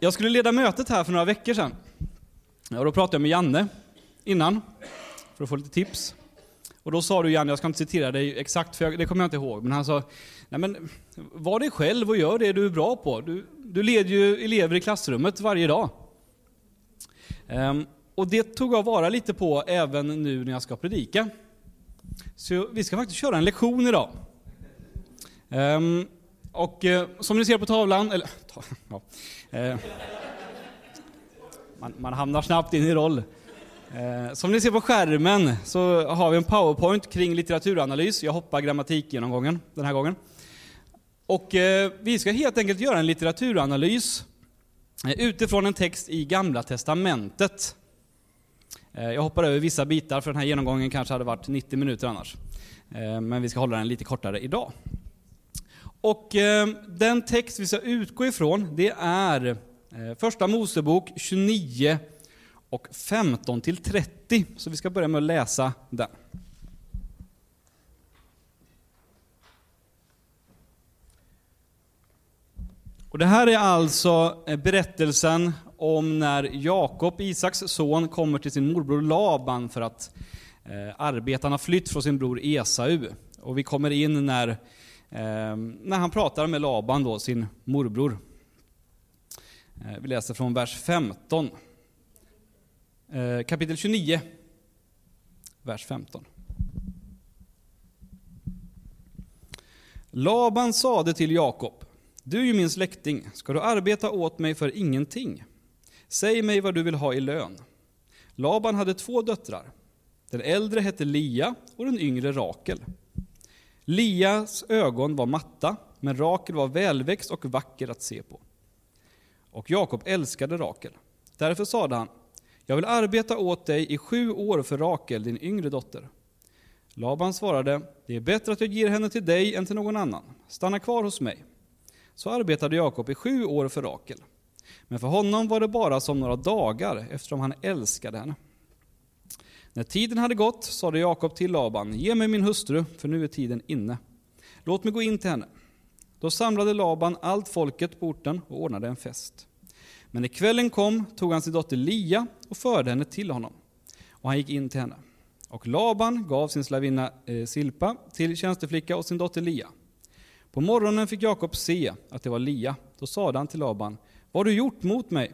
Jag skulle leda mötet här för några veckor sedan. Och då pratade jag med Janne innan, för att få lite tips. Och då sa du Janne, jag ska inte citera dig exakt, för jag, det kommer jag inte ihåg, men han sa, nej men var dig själv och gör det du är bra på. Du, du leder ju elever i klassrummet varje dag. Um, och det tog jag vara lite på även nu när jag ska predika. Så vi ska faktiskt köra en lektion idag. Um, och eh, som ni ser på tavlan, eller ja, eh, man, man, hamnar snabbt in i roll. Eh, som ni ser på skärmen så har vi en powerpoint kring litteraturanalys. Jag hoppar grammatikgenomgången den här gången. Och eh, vi ska helt enkelt göra en litteraturanalys eh, utifrån en text i Gamla Testamentet. Eh, jag hoppar över vissa bitar för den här genomgången kanske hade varit 90 minuter annars. Eh, men vi ska hålla den lite kortare idag. Och eh, den text vi ska utgå ifrån det är eh, Första Mosebok 29 och 15 till 30. Så vi ska börja med att läsa den. Och det här är alltså eh, berättelsen om när Jakob, Isaks son, kommer till sin morbror Laban för att eh, arbetarna har flytt från sin bror Esau. Och vi kommer in när, Ehm, när han pratar med Laban, då, sin morbror. Eh, vi läser från vers 15. Eh, kapitel 29, vers 15. Laban sade till Jakob, du är ju min släkting, ska du arbeta åt mig för ingenting? Säg mig vad du vill ha i lön. Laban hade två döttrar. Den äldre hette Lia och den yngre Rakel. Lias ögon var matta, men Rakel var välväxt och vacker att se på. Och Jakob älskade Rakel. Därför sade han, jag vill arbeta åt dig i sju år för Rakel, din yngre dotter. Laban svarade, det är bättre att jag ger henne till dig än till någon annan. Stanna kvar hos mig. Så arbetade Jakob i sju år för Rakel. Men för honom var det bara som några dagar eftersom han älskade henne. När tiden hade gått sade Jakob till Laban, ge mig min hustru, för nu är tiden inne. Låt mig gå in till henne. Då samlade Laban allt folket på orten och ordnade en fest. Men när kvällen kom tog han sin dotter Lia och förde henne till honom. Och han gick in till henne. Och Laban gav sin slavinna eh, Silpa till tjänsteflicka och sin dotter Lia. På morgonen fick Jakob se att det var Lia. Då sade han till Laban, vad har du gjort mot mig?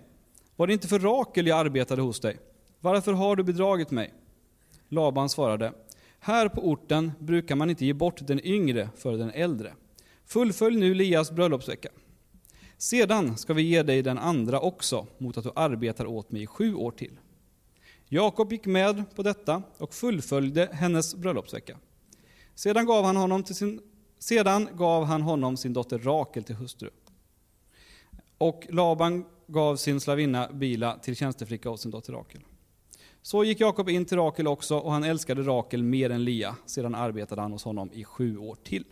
Var det inte för Rakel jag arbetade hos dig? Varför har du bedragit mig? Laban svarade, här på orten brukar man inte ge bort den yngre för den äldre. Fullfölj nu Lias bröllopsvecka. Sedan ska vi ge dig den andra också, mot att du arbetar åt mig i sju år till. Jakob gick med på detta och fullföljde hennes bröllopsvecka. Sedan gav han honom, till sin, sedan gav han honom sin dotter Rakel till hustru. Och Laban gav sin slavinna Bila till tjänsteflicka åt sin dotter Rakel. Så gick Jakob in till Rakel också, och han älskade Rakel mer än Lia. Sedan arbetade han hos honom i sju år till.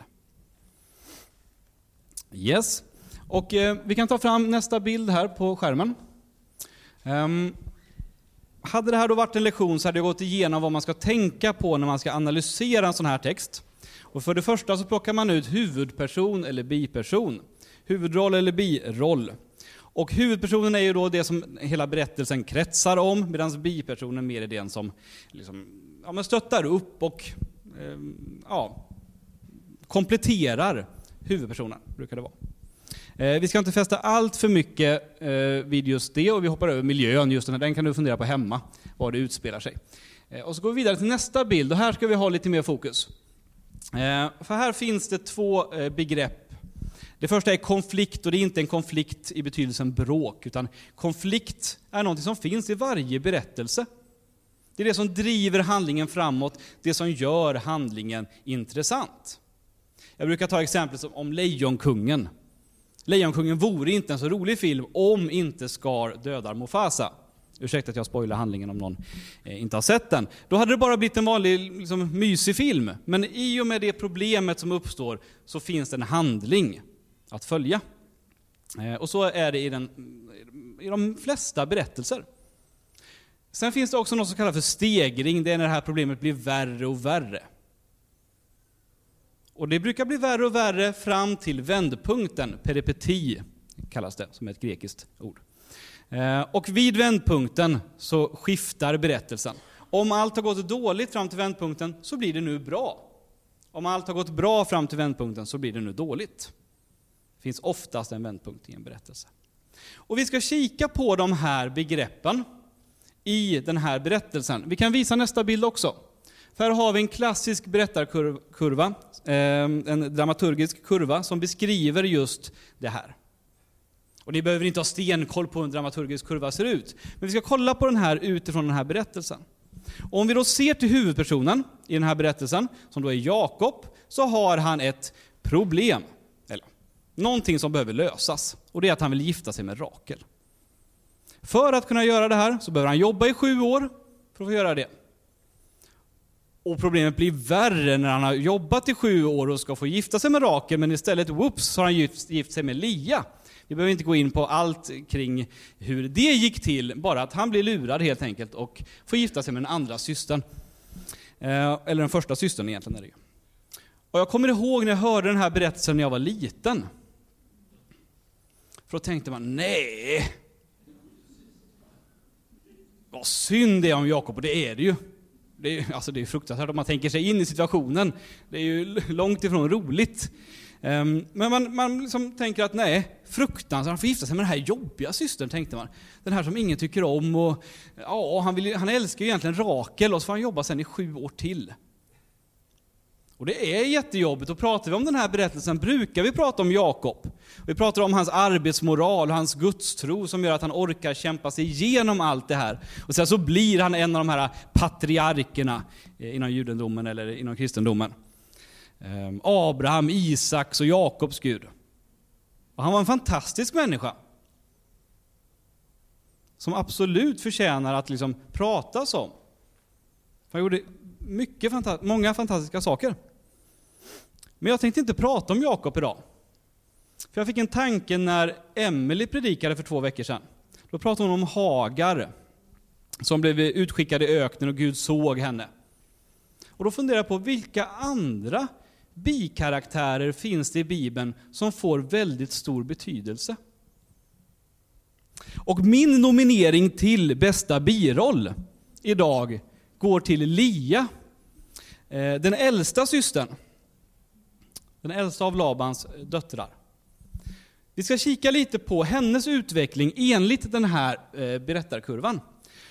Yes, och eh, vi kan ta fram nästa bild här på skärmen. Um, hade det här då varit en lektion så hade jag gått igenom vad man ska tänka på när man ska analysera en sån här text. Och för det första så plockar man ut huvudperson eller biperson huvudroll eller biroll. Och huvudpersonen är ju då det som hela berättelsen kretsar om, medan bipersonen mer är den som liksom, ja, men stöttar upp och eh, ja, kompletterar huvudpersonen, brukar det vara. Eh, vi ska inte fästa allt för mycket eh, vid just det, och vi hoppar över miljön, just den, här, den kan du fundera på hemma, var det utspelar sig. Eh, och så går vi vidare till nästa bild, och här ska vi ha lite mer fokus. Eh, för här finns det två eh, begrepp det första är konflikt, och det är inte en konflikt i betydelsen bråk, utan konflikt är något som finns i varje berättelse. Det är det som driver handlingen framåt, det som gör handlingen intressant. Jag brukar ta exemplet om Lejonkungen. Lejonkungen vore inte en så rolig film om inte Scar dödar Mufasa. Ursäkta att jag spoilar handlingen om någon eh, inte har sett den. Då hade det bara blivit en vanlig liksom, mysig film. Men i och med det problemet som uppstår så finns det en handling att följa. Eh, och så är det i, den, i de flesta berättelser. Sen finns det också något som kallas för stegring, det är när det här problemet blir värre och värre. Och det brukar bli värre och värre fram till vändpunkten, peripeti, kallas det, som är ett grekiskt ord. Eh, och vid vändpunkten så skiftar berättelsen. Om allt har gått dåligt fram till vändpunkten så blir det nu bra. Om allt har gått bra fram till vändpunkten så blir det nu dåligt. Det finns oftast en vändpunkt i en berättelse. Och vi ska kika på de här begreppen i den här berättelsen. Vi kan visa nästa bild också. För här har vi en klassisk berättarkurva, ehm, en dramaturgisk kurva som beskriver just det här. Och ni behöver inte ha stenkoll på hur en dramaturgisk kurva ser ut. Men vi ska kolla på den här utifrån den här berättelsen. Och om vi då ser till huvudpersonen i den här berättelsen, som då är Jakob, så har han ett problem. Någonting som behöver lösas. Och det är att han vill gifta sig med Rakel. För att kunna göra det här så behöver han jobba i sju år för att få göra det. Och problemet blir värre när han har jobbat i sju år och ska få gifta sig med Rakel, men istället, whoops, så har han gift, gift sig med Lia. Vi behöver inte gå in på allt kring hur det gick till, bara att han blir lurad helt enkelt och får gifta sig med den andra systern. Eh, eller den första systern egentligen är det ju. Och jag kommer ihåg när jag hörde den här berättelsen när jag var liten. För då tänkte man, nej! Vad synd det är om Jakob, och det är det ju. Det är, alltså det är fruktansvärt om man tänker sig in i situationen. Det är ju långt ifrån roligt. Um, men man, man liksom tänker att nej, fruktansvärt, han får gifta sig med den här jobbiga systern, tänkte man. Den här som ingen tycker om och ja, han, vill, han älskar ju egentligen Rakel och så får han jobba sen i sju år till. Och det är jättejobbigt, och pratar vi om den här berättelsen brukar vi prata om Jakob. Vi pratar om hans arbetsmoral och hans gudstro som gör att han orkar kämpa sig igenom allt det här. Och sen så blir han en av de här patriarkerna eh, inom judendomen eller inom kristendomen. Ehm, Abraham, Isaks och Jakobs Gud. Och han var en fantastisk människa. Som absolut förtjänar att liksom pratas om. Han gjorde mycket fanta många fantastiska saker. Men jag tänkte inte prata om Jakob idag. För jag fick en tanke när Emelie predikade för två veckor sedan. Då pratade hon om Hagar, som blev utskickad i öknen och Gud såg henne. Och då funderade jag på vilka andra bikaraktärer finns det i Bibeln som får väldigt stor betydelse. Och min nominering till bästa biroll idag går till Lia, eh, den äldsta systern. Den äldsta av Labans döttrar. Vi ska kika lite på hennes utveckling enligt den här eh, berättarkurvan.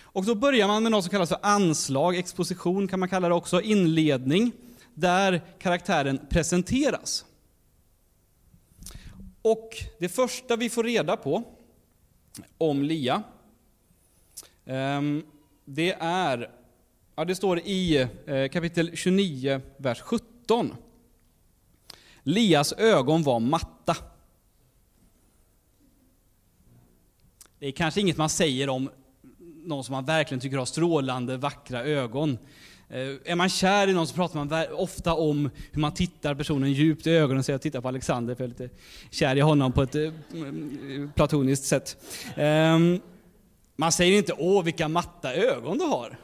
Och då börjar man med något som kallas för anslag, exposition kan man kalla det också, inledning där karaktären presenteras. Och det första vi får reda på om Lia, ehm, det är, ja det står i eh, kapitel 29, vers 17. Lias ögon var matta. Det är kanske inget man säger om någon som man verkligen tycker har strålande, vackra ögon. Eh, är man kär i någon så pratar man ofta om hur man tittar personen djupt i ögonen. Så jag tittar på Alexander för jag är lite kär i honom på ett eh, mm, platoniskt sätt. Ehm, man säger inte åh vilka matta ögon du har.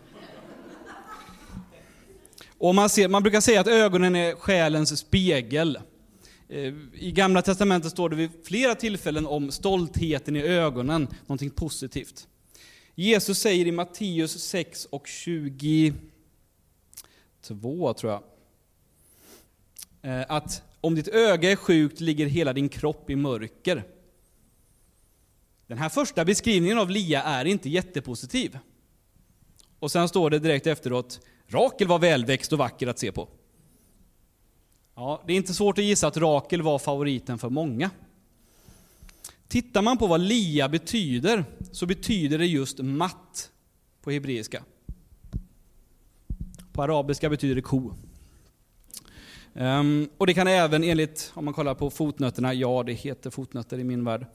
Och man, ser, man brukar säga att ögonen är själens spegel. Eh, I Gamla Testamentet står det vid flera tillfällen om stoltheten i ögonen, någonting positivt. Jesus säger i Matteus 6 och 22, tror jag. Eh, att om ditt öga är sjukt ligger hela din kropp i mörker. Den här första beskrivningen av Lia är inte jättepositiv. Och sen står det direkt efteråt, Rakel var välväxt och vacker att se på. Ja, det är inte svårt att gissa att Rakel var favoriten för många. Tittar man på vad Lia betyder, så betyder det just matt på hebreiska. På arabiska betyder det ko. Um, och det kan även enligt, om man kollar på fotnötterna, ja det heter fotnötter i min värld.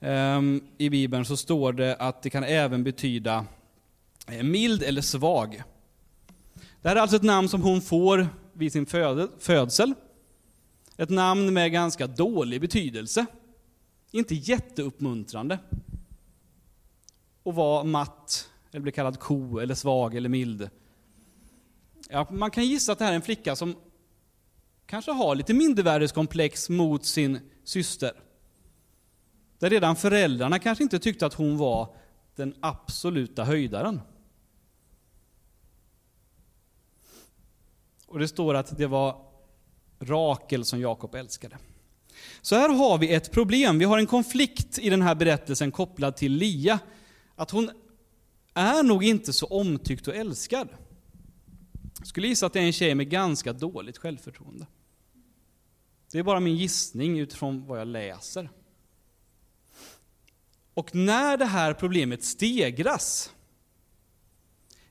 Um, I Bibeln så står det att det kan även betyda eh, mild eller svag. Det här är alltså ett namn som hon får vid sin födsel. Ett namn med ganska dålig betydelse. Inte jätteuppmuntrande. Och vara matt, eller bli kallad ko, eller svag eller mild. Ja, man kan gissa att det här är en flicka som kanske har lite mindervärdeskomplex mot sin syster. Där redan föräldrarna kanske inte tyckte att hon var den absoluta höjdaren. Och det står att det var Rakel som Jakob älskade. Så här har vi ett problem. Vi har en konflikt i den här berättelsen kopplad till Lia. Att hon är nog inte så omtyckt och älskad. Jag skulle gissa att det är en tjej med ganska dåligt självförtroende. Det är bara min gissning utifrån vad jag läser. Och när det här problemet stegras,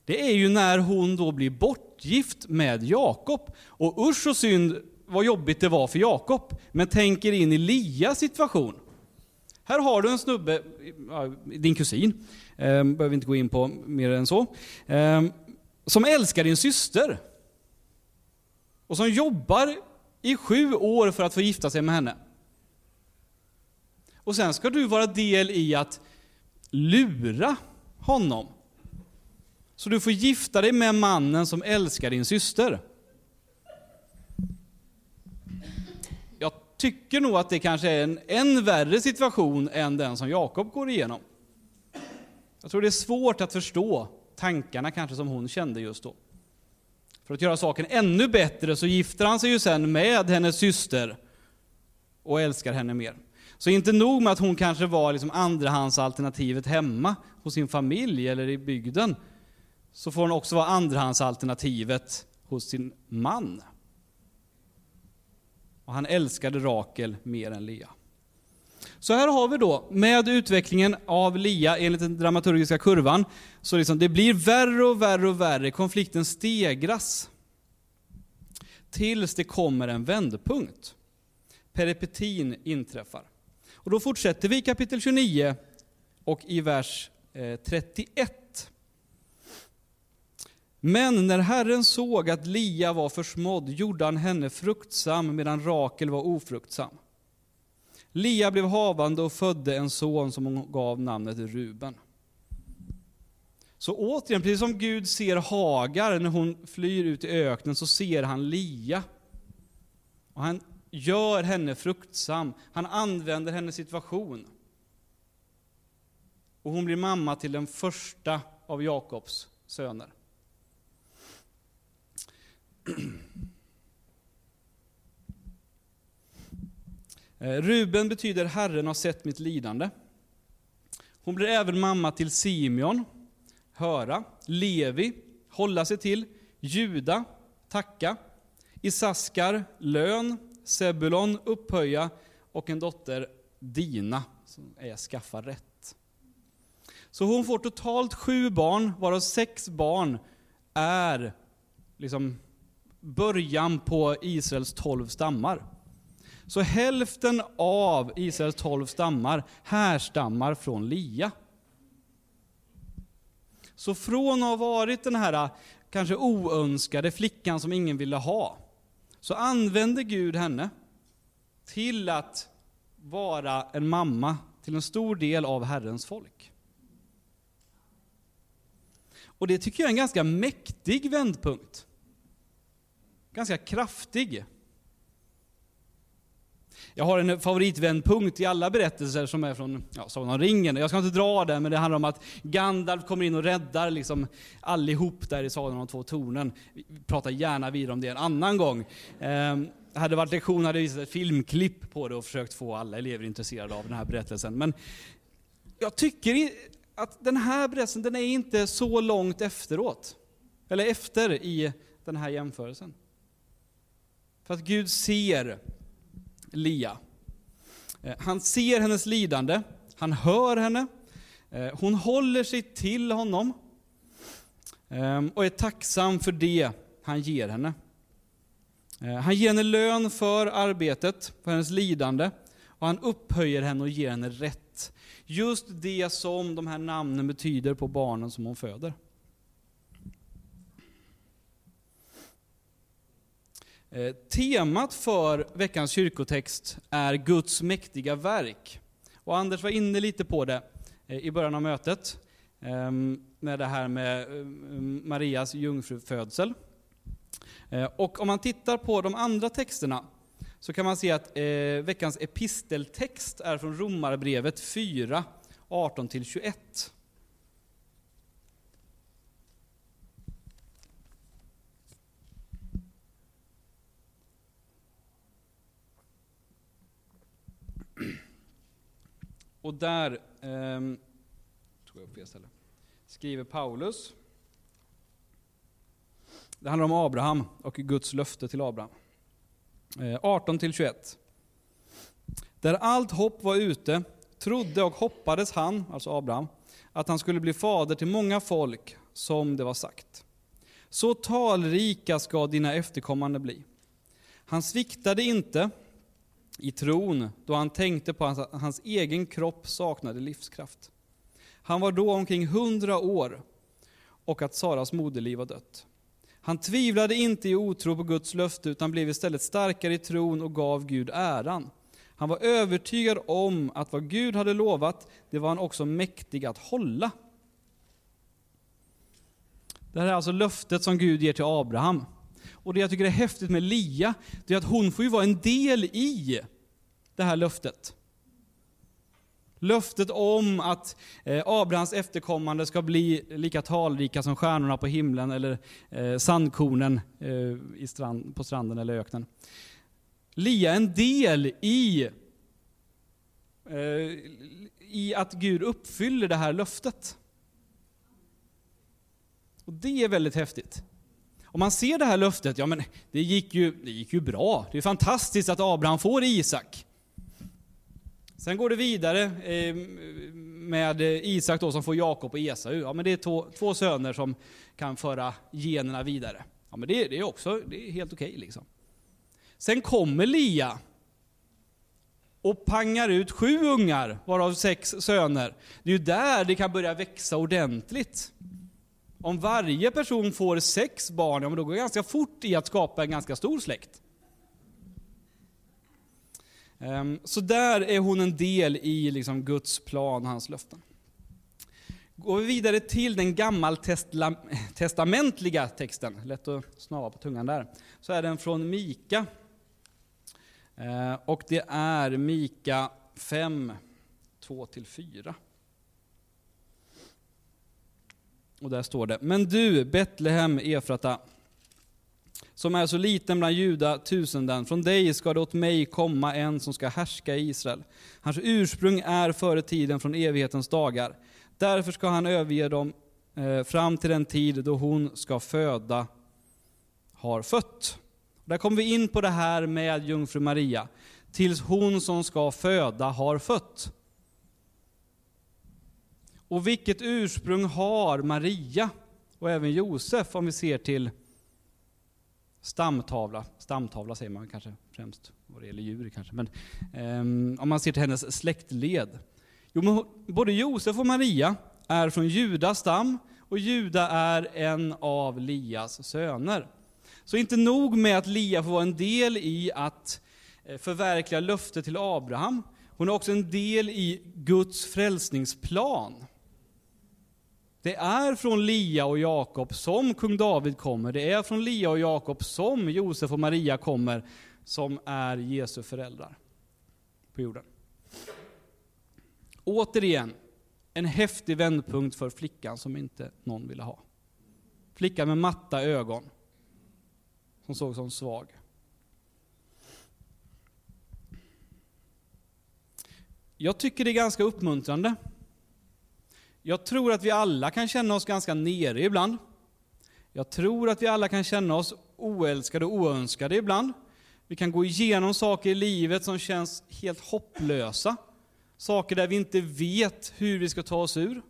det är ju när hon då blir bort bortgift med Jakob. Och usch och synd vad jobbigt det var för Jakob. Men tänker in i Lias situation. Här har du en snubbe, din kusin, ehm, behöver inte gå in på mer än så, ehm, som älskar din syster. Och som jobbar i sju år för att få gifta sig med henne. Och sen ska du vara del i att lura honom. Så du får gifta dig med mannen som älskar din syster. Jag tycker nog att det kanske är en än värre situation än den som Jakob går igenom. Jag tror det är svårt att förstå tankarna kanske som hon kände just då. För att göra saken ännu bättre så gifter han sig ju sen med hennes syster och älskar henne mer. Så inte nog med att hon kanske var liksom andrahandsalternativet hemma hos sin familj eller i bygden, så får hon också vara andrahandsalternativet hos sin man. Och han älskade Rakel mer än Lea. Så här har vi då, med utvecklingen av Lia enligt den dramaturgiska kurvan, så liksom det blir värre och värre och värre, konflikten stegras. Tills det kommer en vändpunkt. Peripetin inträffar. Och då fortsätter vi i kapitel 29 och i vers eh, 31. Men när Herren såg att Lia var försmådd gjorde han henne fruktsam medan Rakel var ofruktsam. Lia blev havande och födde en son som hon gav namnet Ruben. Så återigen, precis som Gud ser Hagar när hon flyr ut i öknen, så ser han Lia. Och han gör henne fruktsam. Han använder hennes situation. Och hon blir mamma till den första av Jakobs söner. Eh, Ruben betyder Herren har sett mitt lidande. Hon blir även mamma till Simeon, höra, Levi, hålla sig till, Juda, tacka, Isaskar, lön, Sebulon, upphöja. Och en dotter, Dina, som är skaffa rätt. Så hon får totalt sju barn, varav sex barn är liksom början på Israels tolv stammar. Så hälften av Israels tolv stammar härstammar från Lia. Så från att ha varit den här äh, kanske oönskade flickan som ingen ville ha, så använde Gud henne till att vara en mamma till en stor del av Herrens folk. Och det tycker jag är en ganska mäktig vändpunkt. Ganska kraftig. Jag har en favoritvändpunkt i alla berättelser som är från ja, Sagan om ringen. Jag ska inte dra den, men det handlar om att Gandalf kommer in och räddar liksom allihop där i Sagan om de två tornen. Vi pratar gärna vidare om det en annan gång. Eh, hade det varit lektion hade jag visat ett filmklipp på det och försökt få alla elever intresserade av den här berättelsen. Men jag tycker att den här berättelsen, den är inte så långt efteråt. Eller efter i den här jämförelsen. För att Gud ser Lia. Eh, han ser hennes lidande, han hör henne, eh, hon håller sig till honom ehm, och är tacksam för det han ger henne. Eh, han ger henne lön för arbetet, för hennes lidande, och han upphöjer henne och ger henne rätt. Just det som de här namnen betyder på barnen som hon föder. Eh, temat för veckans kyrkotext är Guds mäktiga verk. Och Anders var inne lite på det eh, i början av mötet, ehm, med det här med ehm, Marias jungfrufödsel. Eh, och om man tittar på de andra texterna, så kan man se att eh, veckans episteltext är från Romarbrevet 4, 18-21. Och där eh, tog jag upp fel ställe, skriver Paulus. Det handlar om Abraham och Guds löfte till Abraham. Eh, 18-21. Där allt hopp var ute trodde och hoppades han, alltså Abraham, att han skulle bli fader till många folk, som det var sagt. Så talrika ska dina efterkommande bli. Han sviktade inte i tron då han tänkte på att hans egen kropp saknade livskraft. Han var då omkring hundra år och att Saras moderliv var dött. Han tvivlade inte i otro på Guds löfte utan blev istället starkare i tron och gav Gud äran. Han var övertygad om att vad Gud hade lovat, det var han också mäktig att hålla. Det här är alltså löftet som Gud ger till Abraham. Och det jag tycker är häftigt med Lia, det är att hon får ju vara en del i det här löftet. Löftet om att eh, Abrahams efterkommande ska bli lika talrika som stjärnorna på himlen eller eh, sandkornen eh, på stranden eller öknen. Lia är en del i, i att Gud uppfyller det här löftet. Och Det är väldigt häftigt. Om man ser det här löftet, ja men det gick ju, det gick ju bra. Det är fantastiskt att Abraham får Isak. Sen går det vidare eh, med Isak då som får Jakob och Esau. Ja, men det är två, två söner som kan föra generna vidare. Ja, men det, det är också det är helt okej. Okay, liksom. Sen kommer Lia och pangar ut sju ungar, varav sex söner. Det är ju där det kan börja växa ordentligt. Om varje person får sex barn, ja, men då går det ganska fort i att skapa en ganska stor släkt. Ehm, så där är hon en del i liksom Guds plan, och hans löften. Går vi vidare till den gammaltestamentliga texten, lätt att snava på tungan där, så är den från Mika. Ehm, och det är Mika 5, 2-4. Och där står det, Men du, Betlehem Efrata, som är så liten bland juda tusenden. Från dig ska det åt mig komma en som ska härska i Israel. Hans ursprung är före tiden från evighetens dagar. Därför ska han överge dem eh, fram till den tid då hon ska föda har fött. Där kommer vi in på det här med jungfru Maria. Tills hon som ska föda har fött. Och vilket ursprung har Maria och även Josef om vi ser till stamtavla. Stamtavla säger man kanske främst vad det gäller djur kanske. Men um, om man ser till hennes släktled. Jo, både Josef och Maria är från Judas stam och Juda är en av Lias söner. Så inte nog med att Lia får vara en del i att eh, förverkliga löftet till Abraham, hon är också en del i Guds frälsningsplan. Det är från Lia och Jakob som kung David kommer. Det är från Lia och Jakob som Josef och Maria kommer, som är Jesu föräldrar på jorden. Återigen, en häftig vändpunkt för flickan som inte någon ville ha. Flickan med matta ögon, som såg som svag. Jag tycker det är ganska uppmuntrande jag tror att vi alla kan känna oss ganska nere ibland. Jag tror att vi alla kan känna oss oälskade och oönskade ibland. Vi kan gå igenom saker i livet som känns helt hopplösa. Saker där vi inte vet hur vi ska ta oss ur.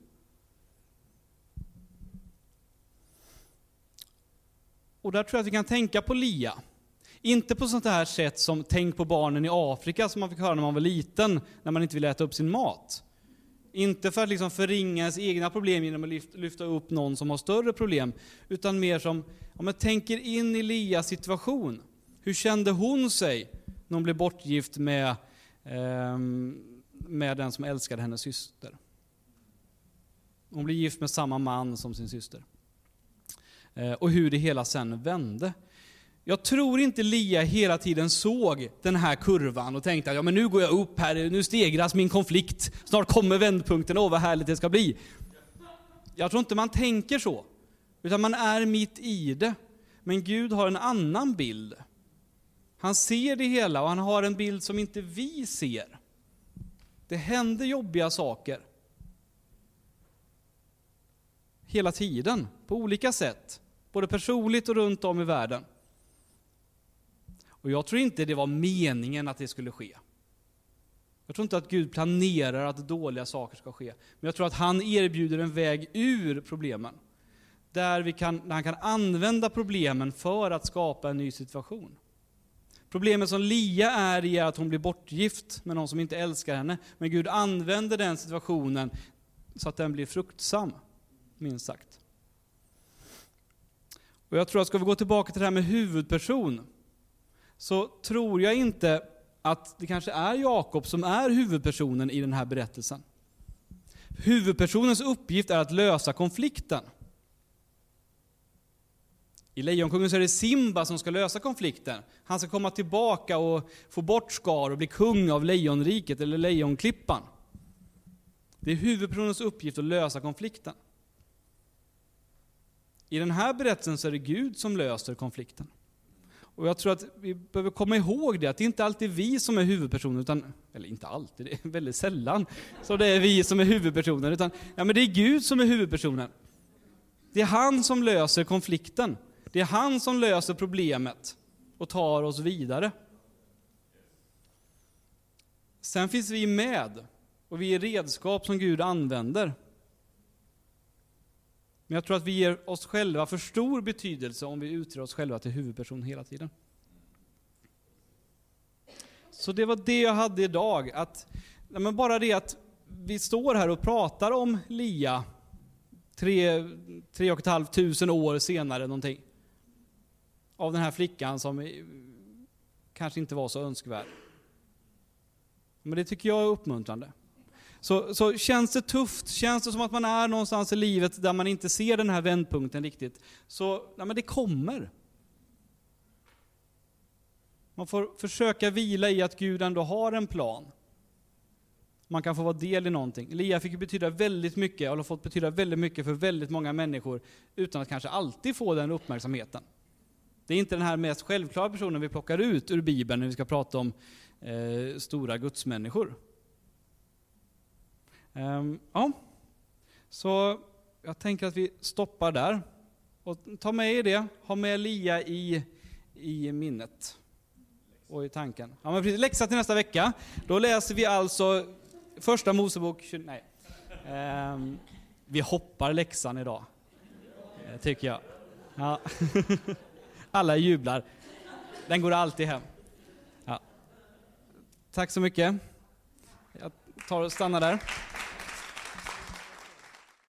Och där tror jag att vi kan tänka på Lia. Inte på sånt här sätt som tänk på barnen i Afrika som man fick höra när man var liten, när man inte ville äta upp sin mat. Inte för att liksom förringa ens egna problem genom att lyfta upp någon som har större problem, utan mer som, om jag tänker in i Lias situation. Hur kände hon sig när hon blev bortgift med, eh, med den som älskade hennes syster? Hon blev gift med samma man som sin syster. Eh, och hur det hela sen vände. Jag tror inte Lia hela tiden såg den här kurvan och tänkte att ja, men nu går jag upp här, nu stegras min konflikt, snart kommer vändpunkten, åh vad härligt det ska bli. Jag tror inte man tänker så, utan man är mitt i det. Men Gud har en annan bild. Han ser det hela och han har en bild som inte vi ser. Det händer jobbiga saker. Hela tiden, på olika sätt. Både personligt och runt om i världen. Och jag tror inte det var meningen att det skulle ske. Jag tror inte att Gud planerar att dåliga saker ska ske. Men jag tror att han erbjuder en väg ur problemen. Där, vi kan, där han kan använda problemen för att skapa en ny situation. Problemet som Lia är i är att hon blir bortgift med någon som inte älskar henne. Men Gud använder den situationen så att den blir fruktsam, minst sagt. Och jag tror att ska vi gå tillbaka till det här med huvudperson, så tror jag inte att det kanske är Jakob som är huvudpersonen i den här berättelsen. Huvudpersonens uppgift är att lösa konflikten. I Lejonkungen så är det Simba som ska lösa konflikten. Han ska komma tillbaka och få bort Skar och bli kung av Lejonriket, eller Lejonklippan. Det är huvudpersonens uppgift att lösa konflikten. I den här berättelsen så är det Gud som löser konflikten. Och jag tror att vi behöver komma ihåg det, att det inte alltid är vi som är huvudpersonen, utan, eller inte alltid, det är väldigt sällan så det är vi som är huvudpersoner, utan ja, men det är Gud som är huvudpersonen. Det är han som löser konflikten. Det är han som löser problemet och tar oss vidare. Sen finns vi med, och vi är redskap som Gud använder. Men jag tror att vi ger oss själva för stor betydelse om vi utger oss själva till huvudperson hela tiden. Så det var det jag hade idag. Att, men bara det att vi står här och pratar om Lia tre, tre och ett halvt tusen år senare någonting. Av den här flickan som kanske inte var så önskvärd. Men det tycker jag är uppmuntrande. Så, så känns det tufft, känns det som att man är någonstans i livet där man inte ser den här vändpunkten riktigt, så nej, men det kommer. Man får försöka vila i att Gud ändå har en plan. Man kan få vara del i någonting. Elia fick betyda väldigt mycket, och har fått betyda väldigt mycket för väldigt många människor, utan att kanske alltid få den uppmärksamheten. Det är inte den här mest självklara personen vi plockar ut ur Bibeln när vi ska prata om eh, stora gudsmänniskor. Ehm, ja, så jag tänker att vi stoppar där. Och ta med er det, ha med Lia i, i minnet och i tanken. Ja, men precis, läxa till nästa vecka. Då läser vi alltså första Mosebok, nej. Um, vi hoppar läxan idag, eh, tycker jag. Ja. Alla jublar. Den går alltid hem. Ja. Tack så mycket. Jag tar och stannar där.